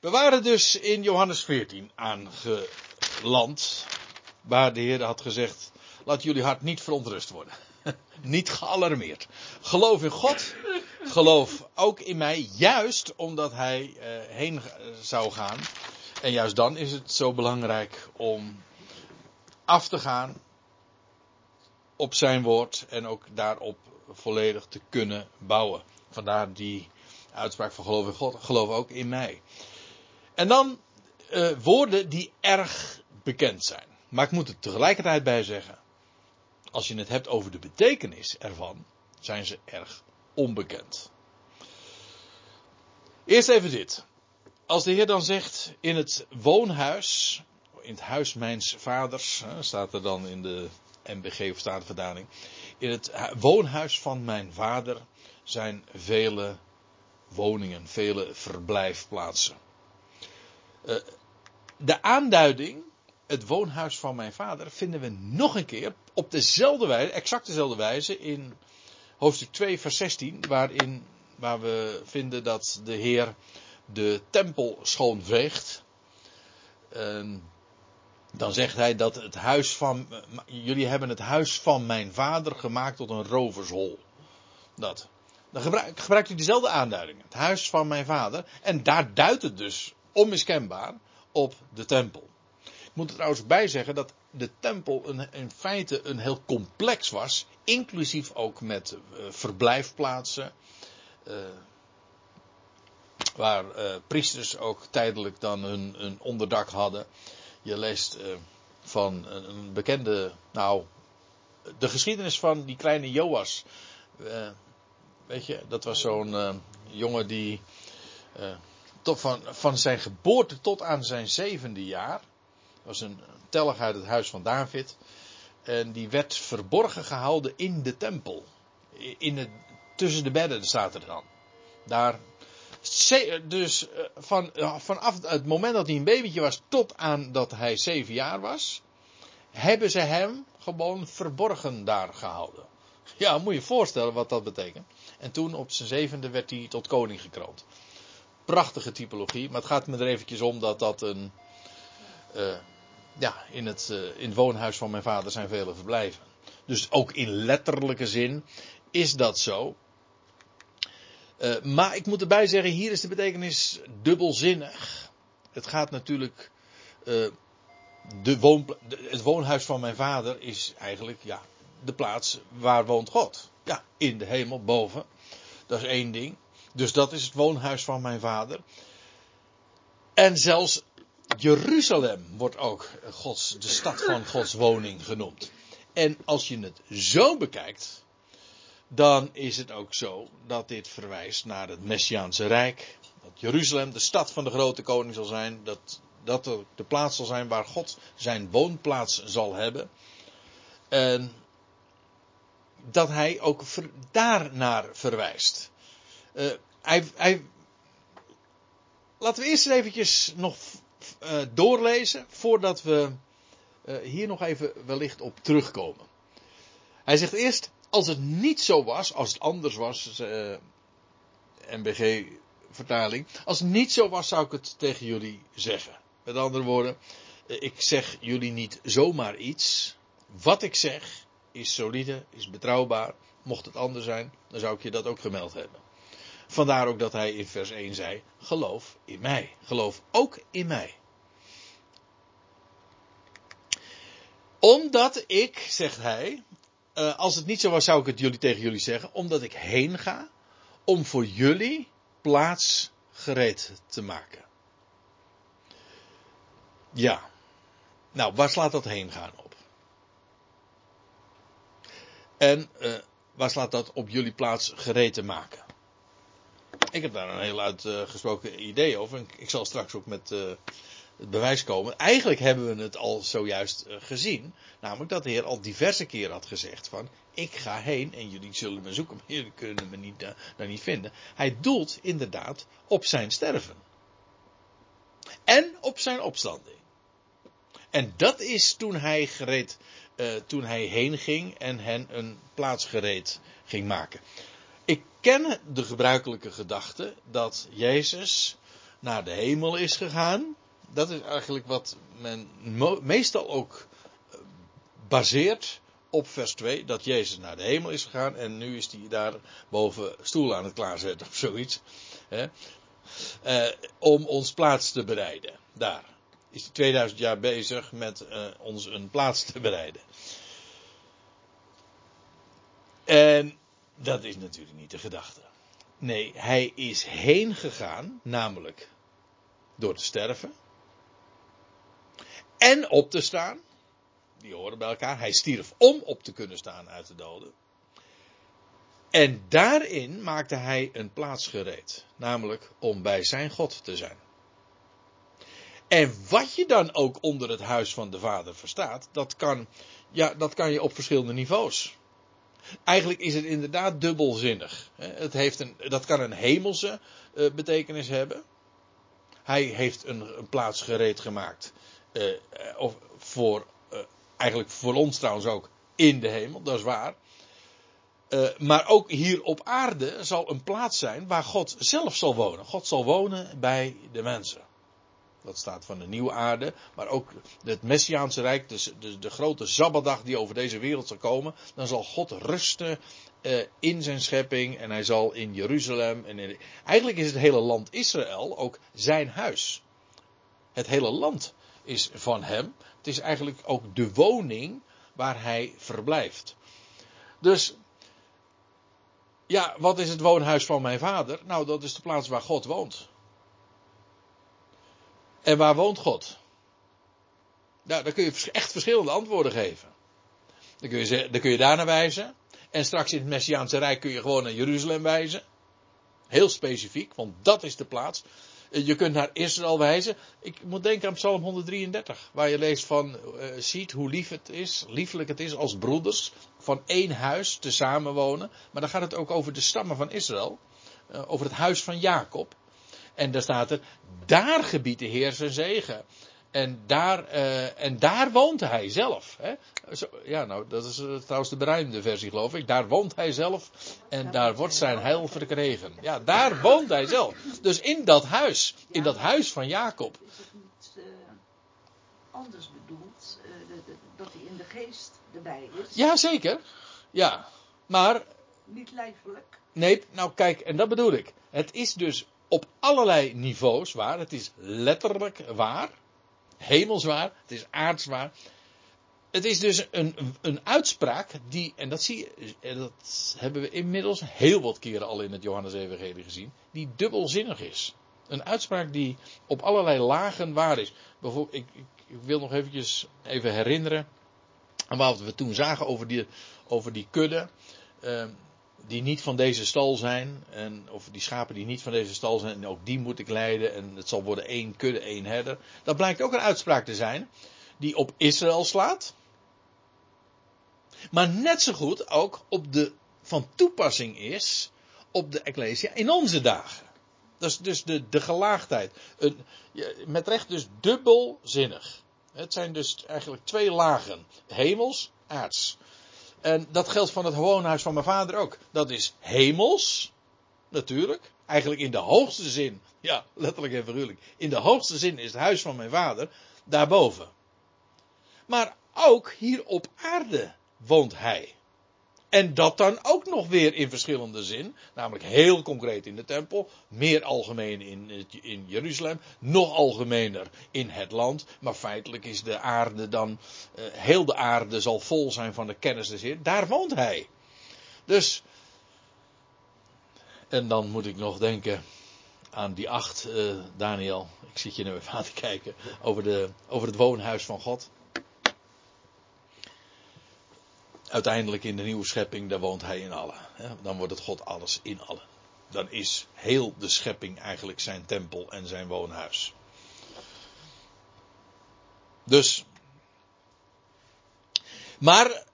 We waren dus in Johannes 14 aangeland, waar de Heer had gezegd, laat jullie hart niet verontrust worden. niet gealarmeerd. Geloof in God, geloof ook in mij, juist omdat hij uh, heen zou gaan. En juist dan is het zo belangrijk om af te gaan op zijn woord en ook daarop volledig te kunnen bouwen. Vandaar die uitspraak van geloof in God, geloof ook in mij. En dan uh, woorden die erg bekend zijn. Maar ik moet er tegelijkertijd bij zeggen, als je het hebt over de betekenis ervan, zijn ze erg onbekend. Eerst even dit. Als de Heer dan zegt in het woonhuis, in het huis mijns vaders, staat er dan in de MBG of Statenverdaling, in het woonhuis van mijn vader zijn vele woningen, vele verblijfplaatsen. Uh, de aanduiding, het woonhuis van mijn vader, vinden we nog een keer op dezelfde wijze, exact dezelfde wijze, in hoofdstuk 2, vers 16, waarin, waar we vinden dat de Heer de tempel schoonveegt. Uh, dan zegt hij dat het huis van, jullie hebben het huis van mijn vader gemaakt tot een rovershol. Dat. Dan gebruikt, gebruikt hij dezelfde aanduiding. Het huis van mijn vader. En daar duidt het dus onmiskenbaar op de tempel. Ik moet er trouwens bij zeggen dat de tempel een, in feite een heel complex was. Inclusief ook met uh, verblijfplaatsen. Uh, waar uh, priesters ook tijdelijk dan hun, hun onderdak hadden. Je leest van een, een, bekende, nou, de geschiedenis van die kleine Joas. weet je, dat was zo'n jongen die tot van, van zijn geboorte tot aan zijn zevende jaar. Was een tellig uit het huis van David. En die werd verborgen gehouden in de tempel. In het, tussen de bedden staat er dan. Daar. Dus eh, van, vanaf het moment dat hij een babytje was tot aan dat hij zeven jaar was. Hebben ze hem gewoon verborgen daar gehouden. Ja, moet je je voorstellen wat dat betekent. En toen op zijn zevende werd hij tot koning gekroond prachtige typologie. Maar het gaat me er eventjes om dat dat een. Uh, ja, in het, uh, in het woonhuis van mijn vader zijn vele verblijven. Dus ook in letterlijke zin is dat zo. Uh, maar ik moet erbij zeggen, hier is de betekenis dubbelzinnig. Het gaat natuurlijk. de woon, het woonhuis van mijn vader is eigenlijk ja, de plaats waar woont God. Ja, in de hemel boven. Dat is één ding. Dus dat is het woonhuis van mijn vader. En zelfs Jeruzalem wordt ook Gods, de stad van Gods woning genoemd. En als je het zo bekijkt, dan is het ook zo dat dit verwijst naar het Messiaanse Rijk. Dat Jeruzalem de stad van de grote koning zal zijn. Dat dat de plaats zal zijn waar God zijn woonplaats zal hebben. En dat hij ook daarnaar verwijst. Uh, hij, laten we eerst eventjes nog uh, doorlezen voordat we uh, hier nog even wellicht op terugkomen. Hij zegt eerst, als het niet zo was, als het anders was, MBG vertaling, als het niet zo was zou ik het tegen jullie zeggen. Met andere woorden, ik zeg jullie niet zomaar iets. Wat ik zeg is solide, is betrouwbaar. Mocht het anders zijn, dan zou ik je dat ook gemeld hebben. Vandaar ook dat hij in vers 1 zei: geloof in mij. Geloof ook in mij. Omdat ik, zegt hij, uh, als het niet zo was, zou ik het jullie tegen jullie zeggen, omdat ik heen ga om voor jullie plaats gereed te maken. Ja. Nou, waar slaat dat heen gaan op? En uh, waar slaat dat op jullie plaats gereed te maken? Ik heb daar een heel uitgesproken idee over. Ik zal straks ook met uh, het bewijs komen. Eigenlijk hebben we het al zojuist uh, gezien. Namelijk dat de Heer al diverse keren had gezegd van... Ik ga heen en jullie zullen me zoeken, maar jullie kunnen me niet, uh, daar niet vinden. Hij doelt inderdaad op zijn sterven. En op zijn opstanding. En dat is toen hij gereed, toen hij heen ging en hen een plaats gereed ging maken. Ik ken de gebruikelijke gedachte dat Jezus naar de hemel is gegaan. Dat is eigenlijk wat men meestal ook eh, baseert op vers 2. Dat Jezus naar de hemel is gegaan en nu is hij daar boven stoel aan het klaarzetten of zoiets. Hè? Uh, om ons plaats te bereiden. Daar is hij 2000 jaar bezig met uh, ons een plaats te bereiden. En dat is natuurlijk niet de gedachte. Nee, hij is heen gegaan, namelijk door te sterven. En op te staan. Die horen bij elkaar. Hij stierf om op te kunnen staan uit de doden. En daarin maakte hij een plaats gereed. Namelijk om bij zijn God te zijn. En wat je dan ook onder het huis van de Vader verstaat, dat kan, ja, dat kan je op verschillende niveaus. Eigenlijk is het inderdaad dubbelzinnig. Het heeft een, dat kan een hemelse uh, betekenis hebben. Hij heeft een, plaats gereed gemaakt. Uh, of voor, uh, eigenlijk voor ons trouwens ook in de hemel, dat is waar. maar ook hier op aarde zal een plaats zijn waar God zelf zal wonen. God zal wonen bij de mensen. Dat staat van de nieuwe aarde. Maar ook het Messiaanse Rijk, dus de, grote Sabbatdag die over deze wereld zal komen. Dan zal God rusten uh, in zijn schepping. En hij zal in Jeruzalem. En eigenlijk is het hele land Israël ook zijn huis. Het hele land is van hem. Het is eigenlijk ook de woning waar hij verblijft. Dus. Ja, wat is het woonhuis van mijn vader? Nou, dat is de plaats waar God woont. En waar woont God? Nou, daar kun je echt verschillende antwoorden geven. Dan kun je, dan kun je daar naar wijzen. En straks in het Messiaanse Rijk kun je gewoon naar Jeruzalem wijzen. Heel specifiek, want dat is de plaats. Je kunt naar Israël wijzen. Ik moet denken aan Psalm 133, waar je leest van, uh, ziet hoe lief het is, liefelijk het is als broeders van één huis te samenwonen. Maar dan gaat het ook over de stammen van Israël, uh, over het huis van Jacob. En daar staat er, daar gebiedt de Heer zijn zegen. En daar, uh, en daar woont hij zelf. Hè? Zo, ja, nou, dat is uh, trouwens de beruimde versie, geloof ik. Daar woont hij zelf en daar wordt zijn heil verkregen. Ja, daar woont hij zelf. Dus in dat huis, in dat huis van Jacob. Is het niet uh, anders bedoeld, dat hij in de geest erbij is? Ja, zeker. Ja, maar. Niet lijfelijk. Nee, nou kijk, en dat bedoel ik. Het is dus op allerlei niveaus waar. Het is letterlijk waar. Hemelswaar. Het is aardswaar. Het is dus een, een uitspraak die, en dat zie dat hebben we inmiddels heel wat keren al in het Johannes-evangelie gezien, die dubbelzinnig is. Een uitspraak die op allerlei lagen waar is. Bijvoorbeeld, ik, ik, ik wil nog eventjes even herinneren aan wat we toen zagen over die, over die kudde. Uh, die niet van deze stal zijn, en, of die schapen die niet van deze stal zijn, en ook die moet ik leiden, en het zal worden één kudde, één herder. Dat blijkt ook een uitspraak te zijn, die op Israël slaat, maar net zo goed ook op de, van toepassing is op de Ecclesia in onze dagen. Dat is dus de, de gelaagdheid. Een, met recht dus dubbelzinnig. Het zijn dus eigenlijk twee lagen. Hemels, aards. En dat geldt van het woonhuis van mijn vader ook. Dat is hemels, natuurlijk. Eigenlijk in de hoogste zin, ja, letterlijk en figuurlijk. In de hoogste zin is het huis van mijn vader daarboven. Maar ook hier op aarde woont hij. En dat dan ook nog weer in verschillende zin. Namelijk heel concreet in de tempel. Meer algemeen in, in Jeruzalem. Nog algemener in het land. Maar feitelijk is de aarde dan. Uh, heel de aarde zal vol zijn van de kennis des Heer. Daar woont hij. Dus. En dan moet ik nog denken aan die acht, uh, Daniel. Ik zit je nu even aan te kijken. Over, de, over het woonhuis van God uiteindelijk in de nieuwe schepping, daar woont hij in allen. Dan wordt het God alles in allen. Dan is heel de schepping eigenlijk zijn tempel en zijn woonhuis. Dus. Maar.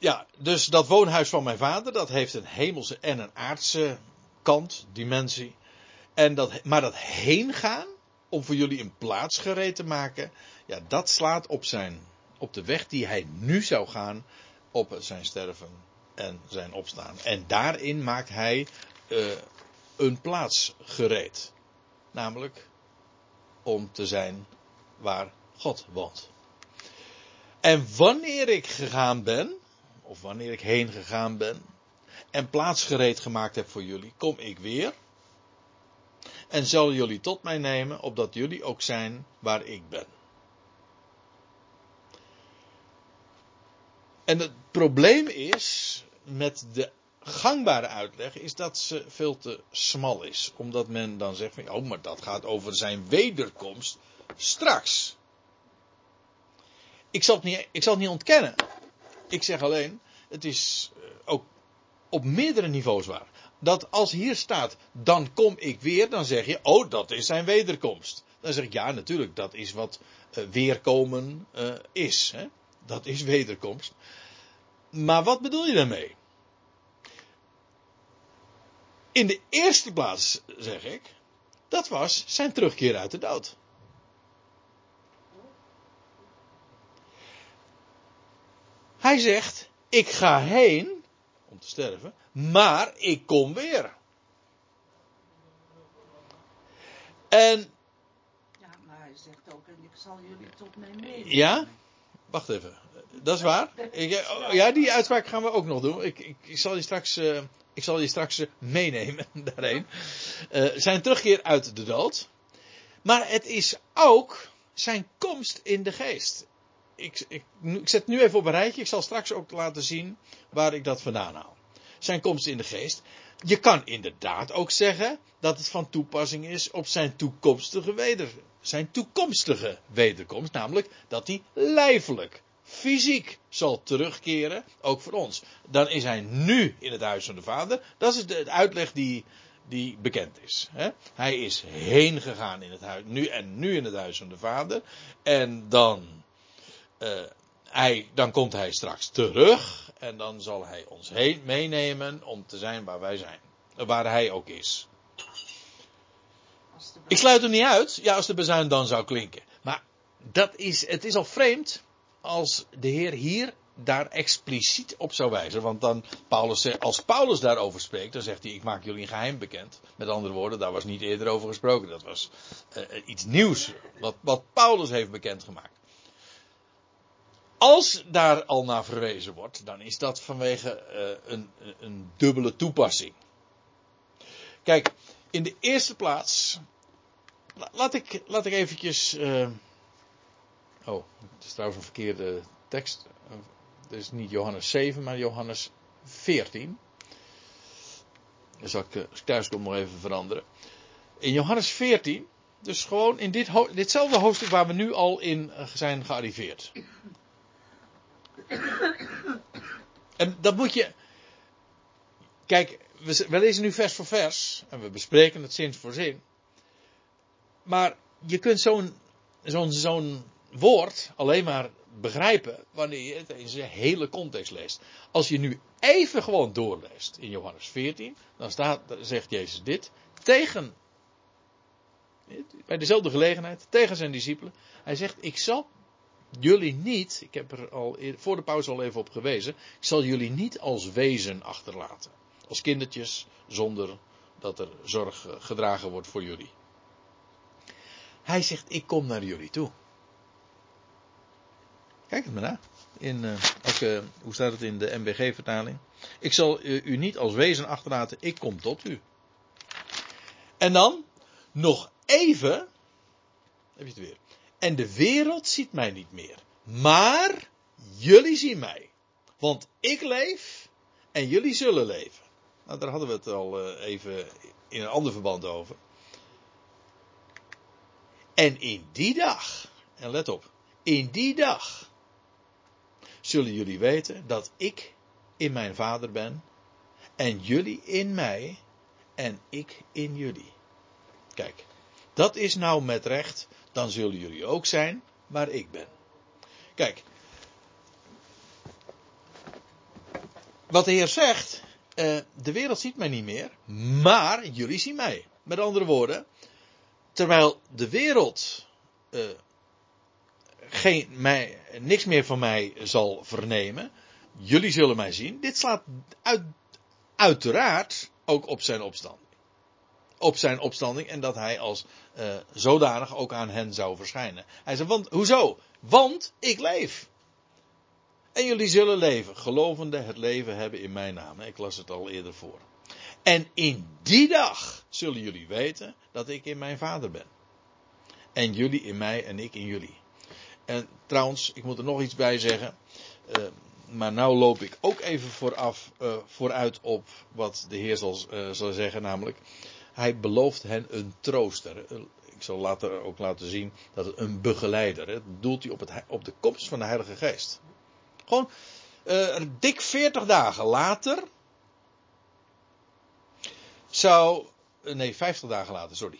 Ja, dus dat woonhuis van mijn vader, dat heeft een hemelse en een aardse kant, dimensie. En dat, maar dat heen gaan, om voor jullie een plaats gereed te maken, ja, dat slaat op zijn op de weg die hij nu zou gaan op zijn sterven en zijn opstaan. En daarin maakt hij uh, een plaats gereed. namelijk om te zijn waar God woont. En wanneer ik gegaan ben, of wanneer ik heen gegaan ben, en plaats gereed gemaakt heb voor jullie, kom ik weer. En zal jullie tot mij nemen, opdat jullie ook zijn waar ik ben. En het probleem is met de gangbare uitleg is dat ze veel te smal is. Omdat men dan zegt van, oh, maar dat gaat over zijn wederkomst straks. Ik zal het niet, ik zal het niet ontkennen. Ik zeg alleen, het is eh, ook op meerdere niveaus waar. Dat als hier staat, dan kom ik weer, dan zeg je, oh, dat is zijn wederkomst. Dan zeg ik, ja, natuurlijk, dat is wat uh, weerkomen uh, is. Hè? Dat is wederkomst. Maar wat bedoel je daarmee? In de eerste plaats zeg ik, dat was zijn terugkeer uit de dood. Hij zegt, ik ga heen om te sterven, maar ik kom weer. En. Ja, maar hij zegt ook, en ik zal jullie tot mij nemen. Ja? Wacht even. Dat is waar. Ik, ja, die uitspraak gaan we ook nog doen. Ik, ik, zal je straks, ik zal je straks uh, meenemen daarheen. Uh, zijn terugkeer uit de dood. Maar het is ook zijn komst in de geest. Ik, ik, ik zet nu even op een rijtje. Ik zal straks ook laten zien waar ik dat vandaan haal. Zijn komst in de geest. Je kan inderdaad ook zeggen dat het van toepassing is op zijn toekomstige weder, zijn toekomstige wederkomst, namelijk dat hij lijfelijk, fysiek zal terugkeren, ook voor ons. Dan is hij nu in het huis van de Vader. Dat is de uitleg die, die bekend is. Hè? Hij is heen gegaan in het huis, nu en nu in het huis van de Vader. En dan, uh, hij, dan komt hij straks terug en dan zal hij ons heen meenemen om te zijn waar wij zijn. Waar hij ook is. Ik sluit hem niet uit, ja, als de bezuin dan zou klinken. Maar dat is, het is al vreemd als de Heer hier daar expliciet op zou wijzen. Want dan Paulus, als Paulus daarover spreekt, dan zegt hij: Ik maak jullie een geheim bekend. Met andere woorden, daar was niet eerder over gesproken. Dat was uh, iets nieuws. Wat, wat Paulus heeft bekendgemaakt. Als daar al naar verwezen wordt, dan is dat vanwege uh, een, een dubbele toepassing. Kijk, in de eerste plaats. Laat ik, laat ik eventjes. Uh, oh, het is trouwens een verkeerde tekst. Het is niet Johannes 7, maar Johannes 14. Dan zal ik, als ik thuis kom, nog even veranderen. In Johannes 14, dus gewoon in dit, ditzelfde hoofdstuk waar we nu al in zijn gearriveerd. En dat moet je. Kijk, we, lezen nu vers voor vers. En we bespreken het zin voor zin. Maar je kunt zo'n zo'n zo'n woord alleen maar begrijpen wanneer je het in zijn hele context leest. Als je nu even gewoon doorleest in Johannes 14, dan staat, zegt Jezus dit tegen, bij dezelfde gelegenheid, tegen zijn discipelen. Hij zegt, ik zal jullie niet, ik heb er al voor de pauze al even op gewezen, ik zal jullie niet als wezen achterlaten. Als kindertjes, zonder dat er zorg gedragen wordt voor jullie. Hij zegt, ik kom naar jullie toe. Kijk het maar na. In, ook, uh, hoe staat het in de MBG-vertaling? Ik zal u niet als wezen achterlaten, ik kom tot u. En dan, nog even, heb je het weer. En de wereld ziet mij niet meer. Maar jullie zien mij. Want ik leef en jullie zullen leven. Nou, daar hadden we het al even in een ander verband over. En in die dag, en let op, in die dag zullen jullie weten dat ik in mijn vader ben en jullie in mij en ik in jullie. Kijk, dat is nou met recht, dan zullen jullie ook zijn waar ik ben. Kijk, wat de Heer zegt, uh, de wereld ziet mij niet meer, maar jullie zien mij. Met andere woorden, terwijl de wereld uh, geen, mij, niks meer van mij zal vernemen. Jullie zullen mij zien. Dit slaat uit, uiteraard ook op zijn opstanding. Op zijn opstanding en dat hij als uh, zodanig ook aan hen zou verschijnen. Hij zei, want, hoezo? Want ik leef. En jullie zullen leven, gelovende het leven hebben in mijn naam. Ik las het al eerder voor. En in die dag zullen jullie weten dat ik in mijn vader ben. En jullie in mij en ik in jullie. En trouwens, ik moet er nog iets bij zeggen. Uh, maar nou loop ik ook even vooraf, uh, vooruit op wat de Heer zal, zal zeggen, namelijk. Hij belooft hen een trooster. Ik zal later ook laten zien dat het een begeleider. Het doelt hij op, het, op de komst van de Heilige Geest. Gewoon uh, dik 40 dagen later zou. Nee, 50 dagen later, sorry.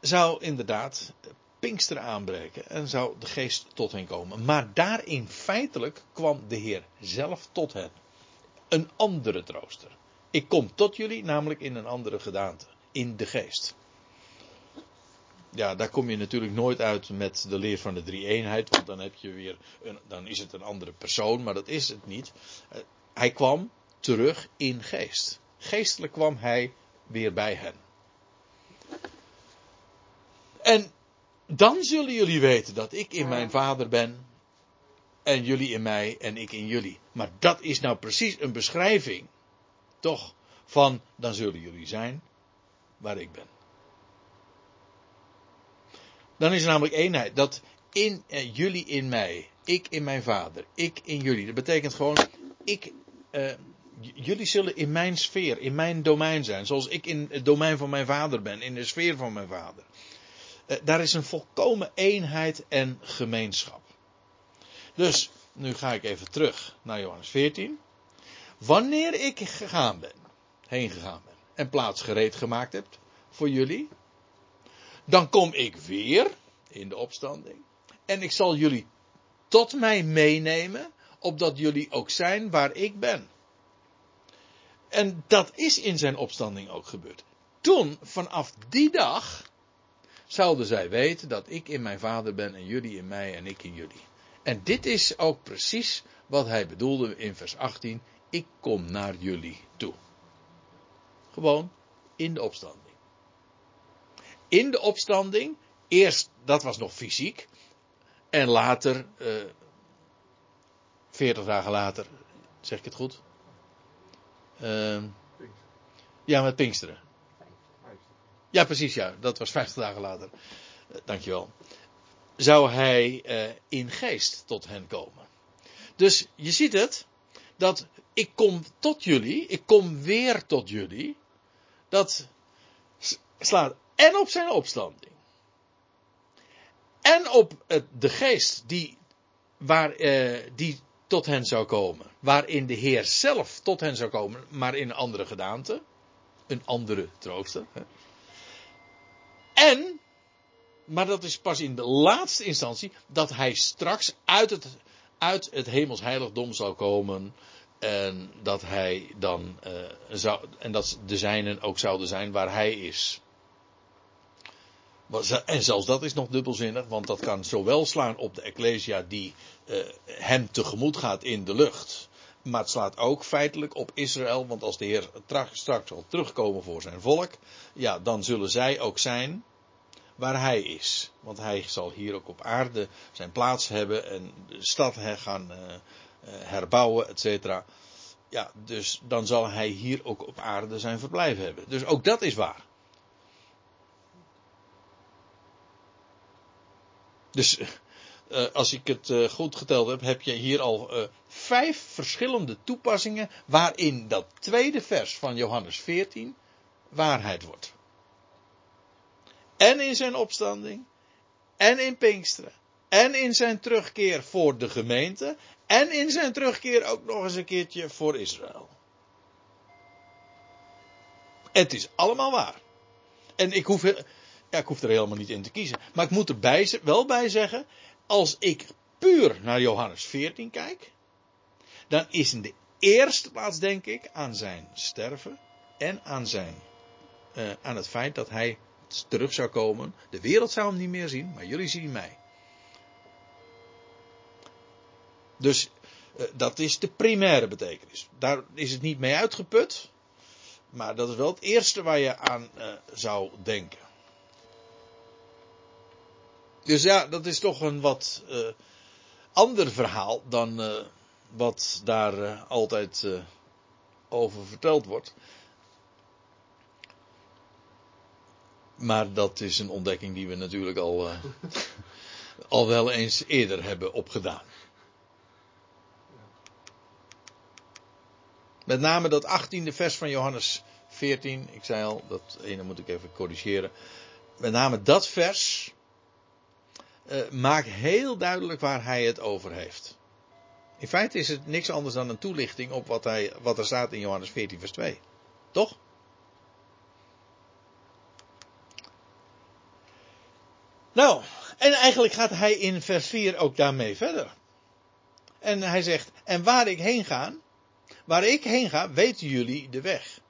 Zou inderdaad Pinksteren aanbreken en zou de geest tot hen komen. Maar daarin feitelijk kwam de Heer zelf tot hen. Een andere trooster. Ik kom tot jullie, namelijk in een andere gedaante. In de geest. Ja, daar kom je natuurlijk nooit uit met de leer van de drie eenheid, want dan heb je weer een, dan is het een andere persoon, maar dat is het niet. Hij kwam terug in geest. Geestelijk kwam hij weer bij hen. En dan zullen jullie weten dat ik in mijn vader ben. En jullie in mij en ik in jullie. Maar dat is nou precies een beschrijving. Toch? Van dan zullen jullie zijn waar ik ben. Dan is er namelijk eenheid. Dat in eh, jullie in mij. Ik in mijn vader. Ik in jullie. Dat betekent gewoon. Ik. Uh, jullie zullen in mijn sfeer, in mijn domein zijn. Zoals ik in het domein van mijn vader ben. In de sfeer van mijn vader. Uh, daar is een volkomen eenheid en gemeenschap. Dus, nu ga ik even terug naar Johannes 14. Wanneer ik gegaan ben, heen gegaan ben, en plaats gereed gemaakt heb voor jullie, dan kom ik weer in de opstanding. En ik zal jullie tot mij meenemen, opdat jullie ook zijn waar ik ben. En dat is in zijn opstanding ook gebeurd. Toen, vanaf die dag, zouden zij weten dat ik in mijn vader ben en jullie in mij en ik in jullie. En dit is ook precies wat hij bedoelde in vers 18. Ik kom naar jullie toe. Gewoon in de opstanding. In de opstanding, eerst, dat was nog fysiek. En later, uh, 40 dagen later, zeg ik het goed? Uh, ja, met Pinksteren. Ja, precies, ja. Dat was 50 dagen later. Uh, dankjewel. Zou hij uh, in geest tot hen komen. Dus je ziet het, dat ik kom tot jullie, ik kom weer tot jullie. Dat slaat en op zijn opstanding. En op het, de geest die, waar, uh, die tot hen zou komen. Waarin de Heer zelf tot hen zou komen, maar in een andere gedaante. Een andere trooster. Hè. En, maar dat is pas in de laatste instantie, dat hij straks uit het, uit het hemels heiligdom zal komen. En dat hij dan, uh, zou, en dat de zijnen ook zouden zijn waar hij is. En zelfs dat is nog dubbelzinnig, want dat kan zowel slaan op de Ecclesia die uh, hem tegemoet gaat in de lucht. Maar het slaat ook feitelijk op Israël, want als de Heer straks zal terugkomen voor zijn volk, ja, dan zullen zij ook zijn waar hij is. Want hij zal hier ook op aarde zijn plaats hebben en de stad gaan uh, herbouwen, et cetera. Ja, dus dan zal hij hier ook op aarde zijn verblijf hebben. Dus ook dat is waar. Dus uh, als ik het uh, goed geteld heb, heb je hier al vijf verschillende toepassingen waarin dat tweede vers van Johannes 14 waarheid wordt. En in zijn opstanding, en in Pinksteren, en in zijn terugkeer voor de gemeente, en in zijn terugkeer ook nog eens een keertje voor Israël. Het is allemaal waar. En ik hoef, ja, ik hoef er helemaal niet in te kiezen. Maar ik moet er bij, wel bij zeggen, als ik puur naar Johannes 14 kijk, dan is in de eerste plaats denk ik aan zijn sterven en aan zijn, uh, aan het feit dat hij terug zou komen. De wereld zou hem niet meer zien, maar jullie zien mij. Dus uh, dat is de primaire betekenis. Daar is het niet mee uitgeput. Maar dat is wel het eerste waar je aan uh, zou denken. Dus ja, dat is toch een wat uh, ander verhaal dan wat daar altijd over verteld wordt. Maar dat is een ontdekking die we natuurlijk al, al wel eens eerder hebben opgedaan. Met name dat 18e vers van Johannes 14. Ik zei al, dat ene moet ik even corrigeren. Met name dat vers uh, maakt heel duidelijk waar hij het over heeft. In feite is het niks anders dan een toelichting op wat, hij, wat er staat in Johannes 14, vers 2. Toch? Nou, en eigenlijk gaat hij in vers 4 ook daarmee verder. En hij zegt, en waar ik heen ga, Waar ik heen ga, weten jullie de weg.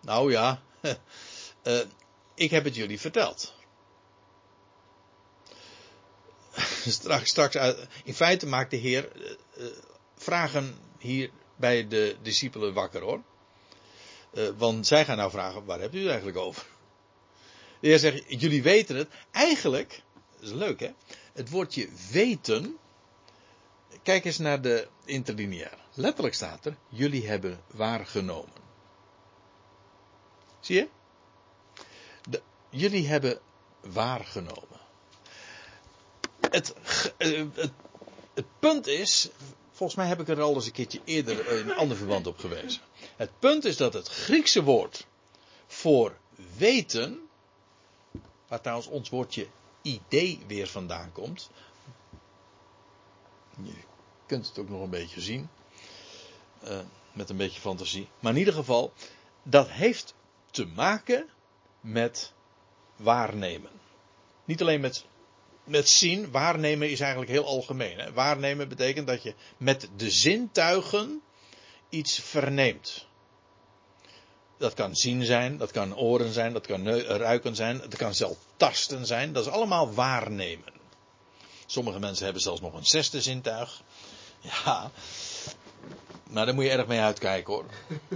Nou ja, uh, ik heb het jullie verteld. straks, straks uit, in feite maakt de Heer uh, vragen hier bij de discipelen wakker hoor. want zij gaan nou vragen, waar hebt u het eigenlijk over? De Heer zegt, jullie weten het. Eigenlijk, dat is leuk hè, het woordje weten Kijk eens naar de interlineair. Letterlijk staat er: jullie hebben waargenomen. Zie je? Jullie hebben waargenomen. Het, eh, het, het, punt is, volgens mij heb ik er al eens een keertje eerder een ander verband op gewezen. Het punt is dat het Griekse woord voor weten, waar trouwens ons woordje idee weer vandaan komt, kunt het ook nog een beetje zien. Uh, met een beetje fantasie. Maar in ieder geval, dat heeft te maken met waarnemen. Niet alleen met, met zien. Waarnemen is eigenlijk heel algemeen. Hè? Waarnemen betekent dat je met de zintuigen iets verneemt. Dat kan zien zijn, dat kan oren zijn, dat kan ruiken zijn, dat kan zelfs tasten zijn. Dat is allemaal waarnemen. Sommige mensen hebben zelfs nog een zesde zintuig. Ja, maar daar moet je erg mee uitkijken hoor.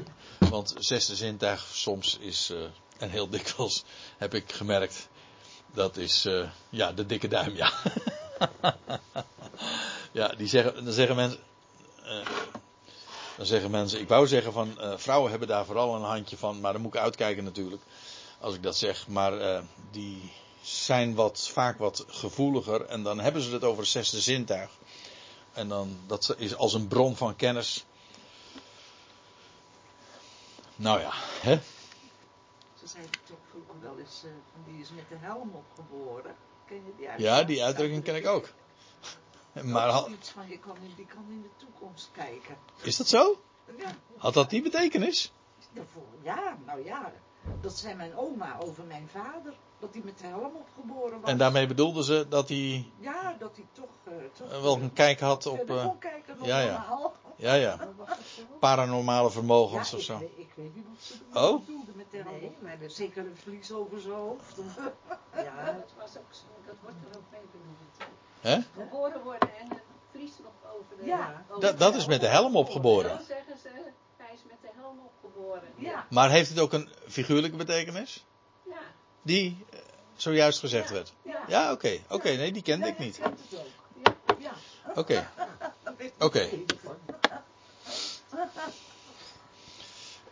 Want zesde zintuig soms is, uh, en heel dikwijls heb ik gemerkt, dat is uh, ja, de dikke duim, ja. ja, die zeggen, dan zeggen mensen, uh, dan zeggen mensen, ik wou zeggen van, vrouwen hebben daar vooral een handje van, maar dan moet ik uitkijken natuurlijk, als ik dat zeg. Maar die, zijn wat, vaak wat gevoeliger en dan hebben ze het over het zesde zintuig. En dan, dat is als een bron van kennis. Nou ja, hè? Ze zeiden toch vroeger wel eens, uh, die is met de helm opgeboren. Ken je die uitdrukking? Ja, die uitdrukking ken ik ook. Maar had... iets van, je kan in, die kan in de toekomst kijken. Is dat zo? Ja. Had dat die betekenis? Ja, nou ja. Dat zei mijn oma over mijn vader dat hij met de helm opgeboren was. En daarmee bedoelden ze dat hij. Ja, dat hij toch. Uh, toch wel een kijk had op. Uh, kijken ja, ja. ja, ja. Paranormale vermogens ja, of zo. Ik, ik weet niet wat ze oh? bedoelde met de helm. Nee, maar zeker een vlies over zijn hoofd. ja, dat was ook zo. Dat wordt er ook mee benoemd. Hè? Geboren worden en een vlies nog over de. Ja, over dat, dat is met de helm opgeboren. Dan zeggen ze, hij is met de helm opgeboren. Ja. Maar heeft het ook een figuurlijke betekenis? Ja. Die uh, zojuist gezegd ja. werd? Ja, ja oké. Okay. Oké, okay, nee, die kende ik niet. Oké. Oké.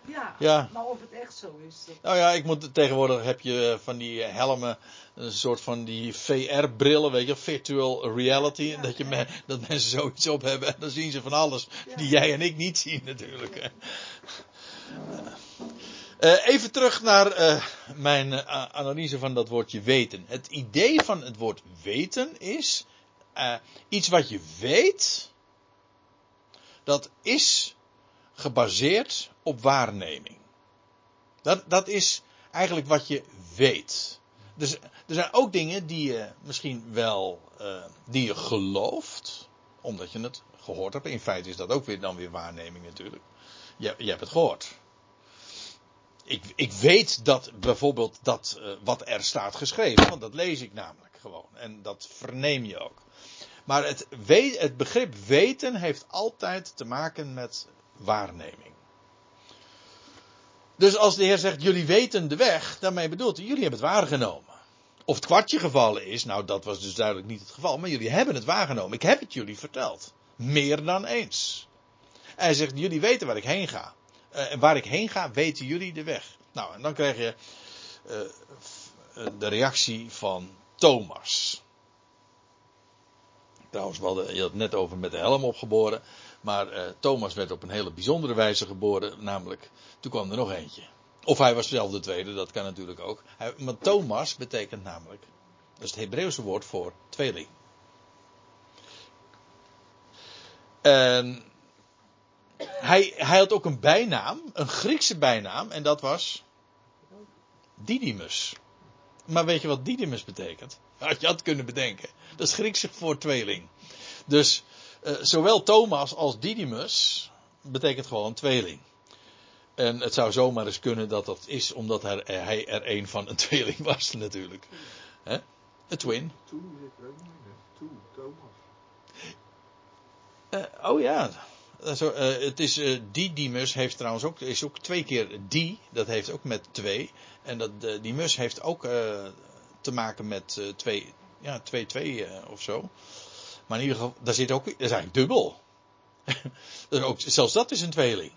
Ja, ja, maar of het echt zo is. Dat... Nou ja, ik moet, tegenwoordig heb je van die helmen, een soort van die VR-brillen, weet je, virtual reality. Ja, dat, je me, dat mensen zoiets op hebben en dan zien ze van alles ja. die jij en ik niet zien natuurlijk. Uh, even terug naar uh, mijn uh, analyse van dat woordje weten. Het idee van het woord weten is iets wat je weet, dat is gebaseerd op waarneming. Dat, dat is eigenlijk wat je weet. Dus er zijn ook dingen die je misschien wel, die je gelooft, omdat je het gehoord hebt. In feite is dat ook weer dan weer waarneming natuurlijk. Je, je hebt het gehoord ik, ik weet dat bijvoorbeeld dat uh, wat er staat geschreven, want dat lees ik namelijk gewoon. En dat verneem je ook. Maar het, weet, het begrip weten heeft altijd te maken met waarneming. Dus als de Heer zegt, jullie weten de weg, daarmee bedoelt hij, jullie hebben het waargenomen. Of het kwartje gevallen is, nou dat was dus duidelijk niet het geval, maar jullie hebben het waargenomen. Ik heb het jullie verteld. Meer dan eens. En hij zegt, jullie weten waar ik heen ga. Eh, en waar ik heen ga, weten jullie de weg. Nou, en dan krijg je eh, de reactie van Thomas. Trouwens, we hadden, je had het net over met de helm opgeboren. Maar eh, Thomas werd op een hele bijzondere wijze geboren. Namelijk, toen kwam er nog eentje. Of hij was zelf de tweede, dat kan natuurlijk ook. Hij, maar Thomas betekent namelijk, dat is het Hebreeuwse woord voor tweeling. En hij, hij had ook een bijnaam, een Griekse bijnaam, en dat was Didymus. Maar weet je wat Didymus betekent? Had je had kunnen bedenken. Dat is Grieks voor tweeling. Dus eh, zowel Thomas als Didymus betekent gewoon tweeling. En het zou zomaar eens kunnen dat dat is omdat hij, hij er een van een tweeling was natuurlijk. Hè? Een twin. Toe Thomas. Eh, oh ja. Eh, eh, het is, eh, Didymus heeft trouwens ook, is ook twee keer die, dat heeft ook met twee. En dat, eh, die mus heeft ook te maken met twee, ja, twee, twee of zo. Maar in ieder geval, daar zit ook, dat is eigenlijk dubbel. ook, zelfs dat is een tweeling.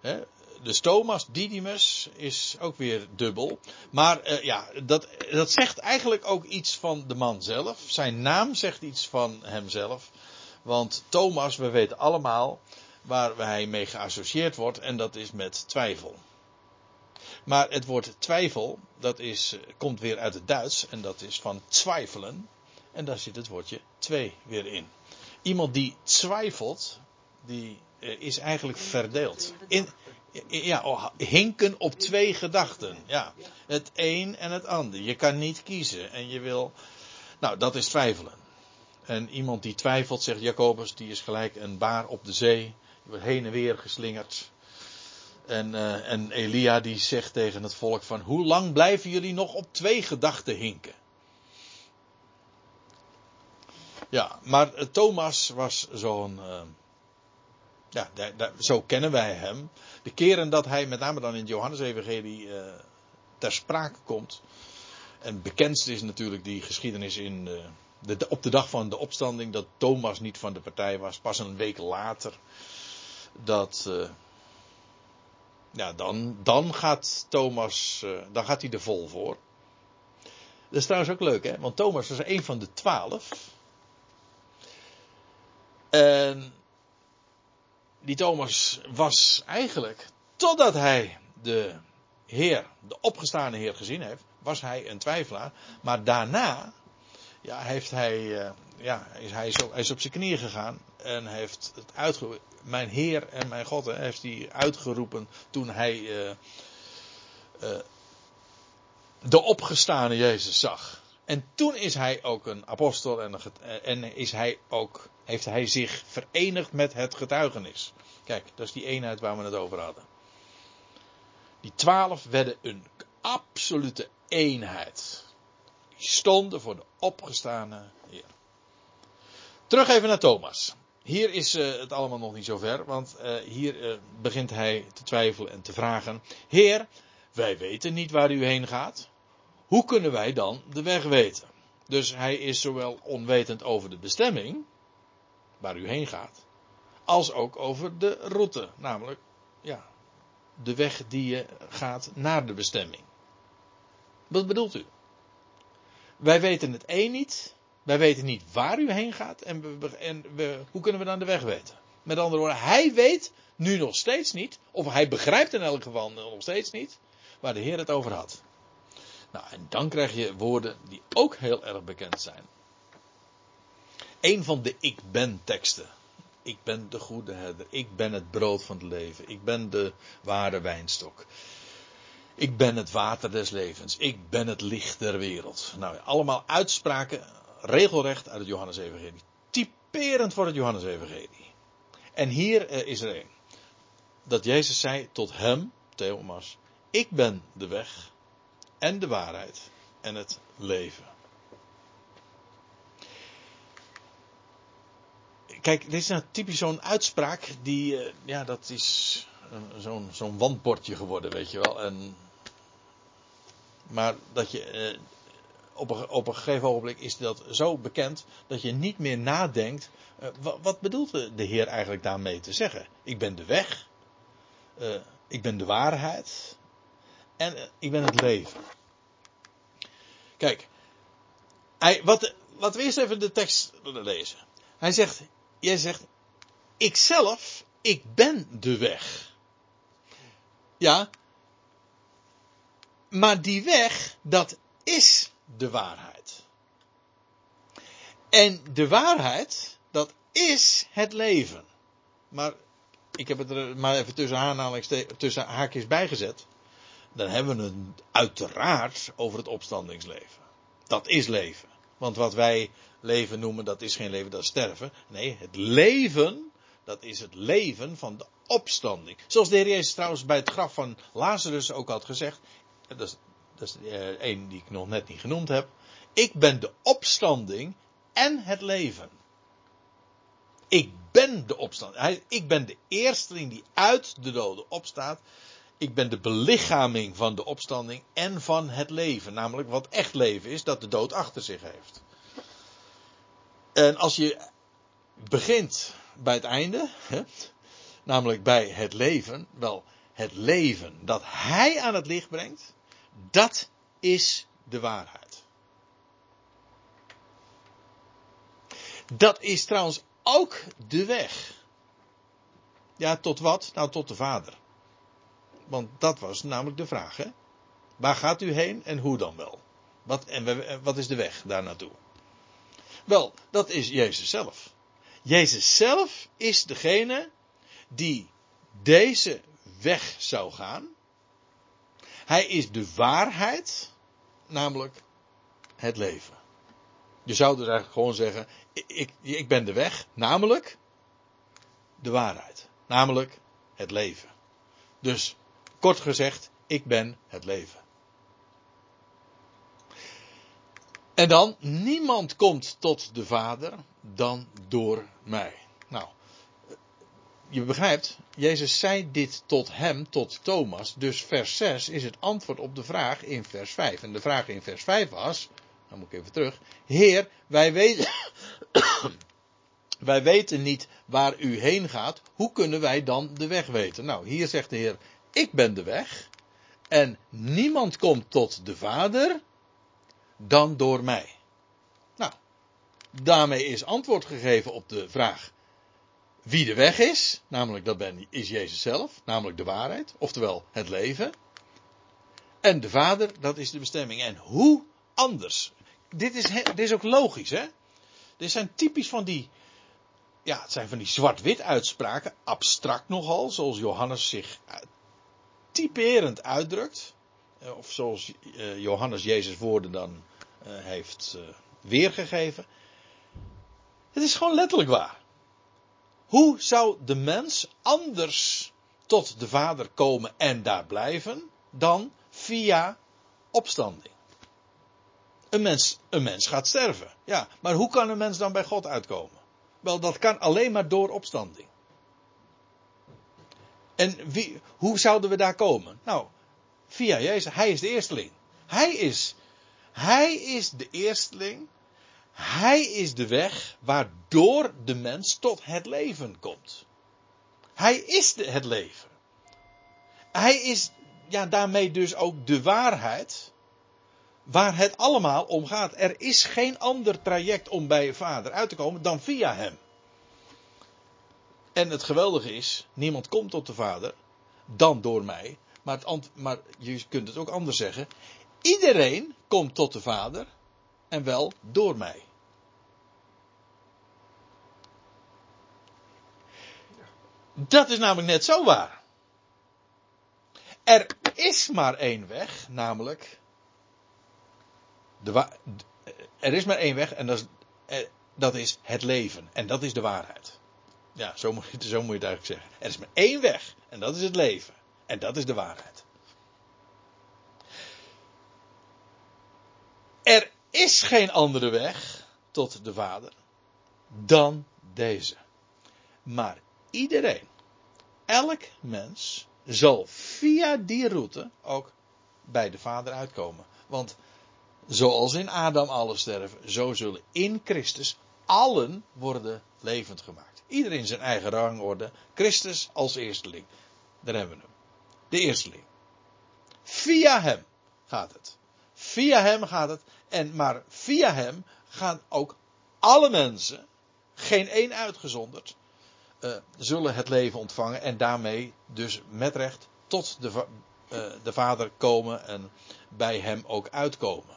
Hè? Dus Thomas Didymus is ook weer dubbel. Maar ja, dat, dat zegt eigenlijk ook iets van de man zelf. Zijn naam zegt iets van hemzelf. Want Thomas, we weten allemaal waar hij mee geassocieerd wordt. En dat is met twijfel. Maar het woord twijfel, dat is, komt weer uit het Duits. En dat is van twijfelen. En daar zit het woordje twee weer in. Iemand die twijfelt, die eh, is eigenlijk verdeeld. In, ja, oh, hinken op twee gedachten. Ja, het een en het ander. Je kan niet kiezen en je wil. Nou, dat is twijfelen. En iemand die twijfelt, zegt Jacobus, die is gelijk een baar op de zee. Die wordt heen en weer geslingerd. En, eh, en Elia die zegt tegen het volk van, hoe lang blijven jullie nog op twee gedachten hinken? Ja, maar eh, Thomas was zo'n, eh, ja, zo kennen wij hem. De keren dat hij, met name dan in het Johannes-evangelie, ter sprake komt. En bekendst is natuurlijk die geschiedenis in, op de dag van de opstanding, dat Thomas niet van de partij was. Pas een week later, dat, eh, ja, dan, dan gaat Thomas, eh, dan gaat hij er vol voor. Dat is trouwens ook leuk, hè? Want Thomas was een van de twaalf. En die Thomas was eigenlijk, totdat hij de Heer, de opgestane Heer gezien heeft, was hij een twijfelaar. Maar daarna, ja, heeft hij, eh, ja, is hij, hij is op zijn knieën gegaan en heeft het uitgeroepen. Mijn Heer en mijn God, heeft hij uitgeroepen toen hij eh, eh, de opgestane Jezus zag. En toen is hij ook een apostel en, en is hij ook, heeft hij zich verenigd met het getuigenis. Kijk, dat is die eenheid waar we het over hadden. Die twaalf werden een absolute eenheid. Stonden voor de opgestane Heer. Terug even naar Thomas. Hier is eh, het allemaal nog niet zo ver, want eh, hier eh, begint hij te twijfelen en te vragen: Heer, wij weten niet waar u heen gaat. Hoe kunnen wij dan de weg weten? Dus hij is zowel onwetend over de bestemming, waar u heen gaat, als ook over de route, namelijk ja, de weg die je gaat naar de bestemming. Wat bedoelt u? Wij weten het één niet. Wij weten niet waar u heen gaat. En, we, en we, hoe kunnen we dan de weg weten? Met andere woorden, hij weet nu nog steeds niet. Of hij begrijpt in elk geval nog steeds niet. Waar de Heer het over had. Nou, en dan krijg je woorden die ook heel erg bekend zijn. Een van de ik ben teksten. Ik ben de goede herder. Ik ben het brood van het leven. Ik ben de ware wijnstok. Ik ben het water des levens. Ik ben het licht der wereld. Nou, allemaal uitspraken regelrecht uit het Johannes-evangelie. Typerend voor het Johannes-evangelie. En hier eh, is er een. Dat Jezus zei tot hem, Thomas, ik ben de weg en de waarheid en het leven. Kijk, dit is nou typisch zo'n uitspraak die, eh, ja, dat is zo'n zo'n wandbordje geworden, weet je wel. En, maar dat je, eh, op, een, op een gegeven ogenblik is dat zo bekend dat je niet meer nadenkt. eh, wat, bedoelt de, Heer eigenlijk daarmee te zeggen? Ik ben de weg, eh, ik ben de waarheid en ik ben het leven. Kijk, hij, wat, laten we eerst even de tekst lezen. Hij zegt, jij zegt, ikzelf, ik ben de weg. Ja, maar die weg, dat is de waarheid. En de waarheid, dat is het leven. Maar ik heb het er maar even tussen, tussen haakjes bijgezet. Dan hebben we het uiteraard over het opstandingsleven. Dat is leven. Want wat wij leven noemen, dat is geen leven, dat is sterven. Nee, het leven, dat is het leven van de opstanding. Zoals de Heer Jezus trouwens bij het graf van Lazarus ook had gezegd. Dat is, dat is eh, één die ik nog net niet genoemd heb. Ik ben de opstanding en het leven. Ik ben de opstanding. Ik ben de eersteling die uit de doden opstaat. Ik ben de belichaming van de opstanding en van het leven. Namelijk wat echt leven is, dat de dood achter zich heeft. En als je begint bij het einde, hè, namelijk bij het leven, wel, het leven dat hij aan het licht brengt, dat is de waarheid. Dat is trouwens ook de weg. Ja, tot wat? Nou, tot de Vader. Want dat was namelijk de vraag, hè? Waar gaat u heen en hoe dan wel? Wat, en we- wat is de weg daar naartoe? Wel, dat is Jezus zelf. Jezus zelf is degene die deze weg zou gaan. Hij is de waarheid, namelijk het leven. Je zou dus eigenlijk gewoon zeggen: ik, ik, ben de weg, namelijk de waarheid, namelijk het leven. Dus kort gezegd, ik ben het leven. En dan, niemand komt tot de Vader dan door mij. Je begrijpt, Jezus zei dit tot hem, tot Thomas. Dus vers 6 is het antwoord op de vraag in vers 5. En de vraag in vers 5 was, dan moet ik even terug. Heer, wij weten, wij weten niet waar u heen gaat. Hoe kunnen wij dan de weg weten? Nou, hier zegt de Heer, ik ben de weg. En niemand komt tot de Vader dan door mij. Nou, daarmee is antwoord gegeven op de vraag wie de weg is, namelijk dat ben, is Jezus zelf, namelijk de waarheid, oftewel het leven. En de Vader, dat is de bestemming. En hoe anders? Dit is, dit is ook logisch, hè? Dit zijn typisch van die, ja, het zijn van die zwart-wit uitspraken, abstract nogal, zoals Johannes zich eh, typerend uitdrukt. Eh, Of zoals eh, Johannes Jezus' woorden dan heeft weergegeven. Het is gewoon letterlijk waar. Hoe zou de mens anders tot de Vader komen en daar blijven dan via opstanding? Een mens, een mens gaat sterven. Ja, maar hoe kan een mens dan bij God uitkomen? Wel, dat kan alleen maar door opstanding. En wie, hoe zouden we daar komen? Nou, via Jezus. Hij is de eersteling. Hij is, hij is de eersteling. Hij is de weg waardoor de mens tot het leven komt. Hij is het leven. Hij is ja, daarmee dus ook de waarheid waar het allemaal om gaat. Er is geen ander traject om bij vader uit te komen dan via hem. En het geweldige is, niemand komt tot de vader dan door mij. Maar, maar je kunt het ook anders zeggen. Iedereen komt tot de vader en wel door mij. Dat is namelijk net zo waar. Er is maar één weg, namelijk. De er is maar één weg en dat is, eh, dat is het leven. En dat is de waarheid. Ja, zo moet, zo moet je het eigenlijk zeggen. Er is maar één weg en dat is het leven. En dat is de waarheid. Er is geen andere weg tot de Vader dan deze. Maar iedereen elk mens zal via die route ook bij de Vader uitkomen. Want zoals in Adam alle sterven, zo zullen in Christus allen worden levend gemaakt. Iedereen zijn eigen rangorde. Christus als eersteling. Daar hebben we hem. De eersteling. Via hem gaat het. Via hem gaat het. En maar via hem gaan ook alle mensen, geen één uitgezonderd, uh, zullen het leven ontvangen en daarmee dus met recht tot de, uh, de Vader komen en bij hem ook uitkomen.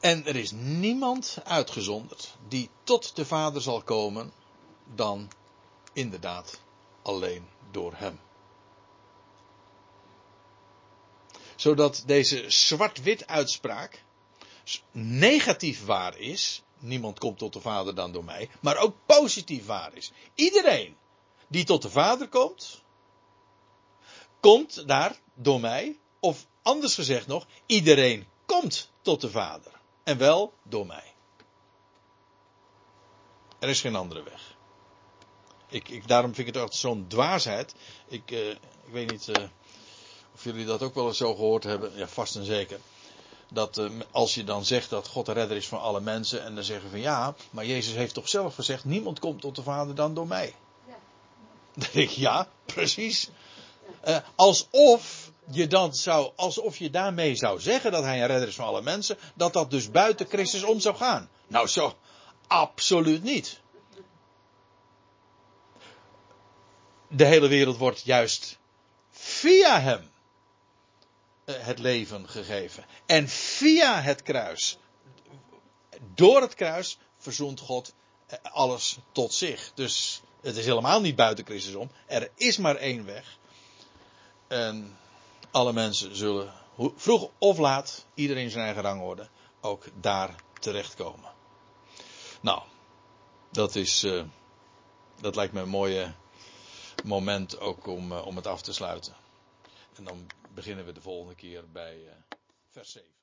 En er is niemand uitgezonderd die tot de Vader zal komen dan inderdaad alleen door hem. Zodat deze zwart-wit uitspraak negatief waar is. Niemand komt tot de Vader dan door mij. Maar ook positief waar is. Iedereen die tot de Vader komt, komt daar door mij. Of anders gezegd nog, iedereen komt tot de Vader. En wel door mij. Er is geen andere weg. Ik, ik, daarom vind ik het altijd zo'n dwaasheid. Ik, uh, ik weet niet uh, of jullie dat ook wel eens zo gehoord hebben. Ja, vast en zeker. Dat uh, als je dan zegt dat God de redder is van alle mensen. En dan zeggen van ja, maar Jezus heeft toch zelf gezegd: niemand komt tot de Vader dan door mij. Ja. Dan denk ik ja, precies. alsof je dan zou, alsof je daarmee zou zeggen dat hij een redder is van alle mensen, dat dat dus buiten Christus om zou gaan. Nou zo, absoluut niet. De hele wereld wordt juist via hem eh, het leven gegeven. En via het kruis, door het kruis, verzoent God eh, alles tot zich. Dus het is helemaal niet buiten Christus om. Er is maar één weg. En alle mensen zullen vroeg of laat, iedereen zijn eigen rangorde, ook daar terechtkomen. Nou, dat is, uh, dat lijkt me een mooie moment ook om, om het af te sluiten. En dan beginnen we de volgende keer bij uh, vers 7.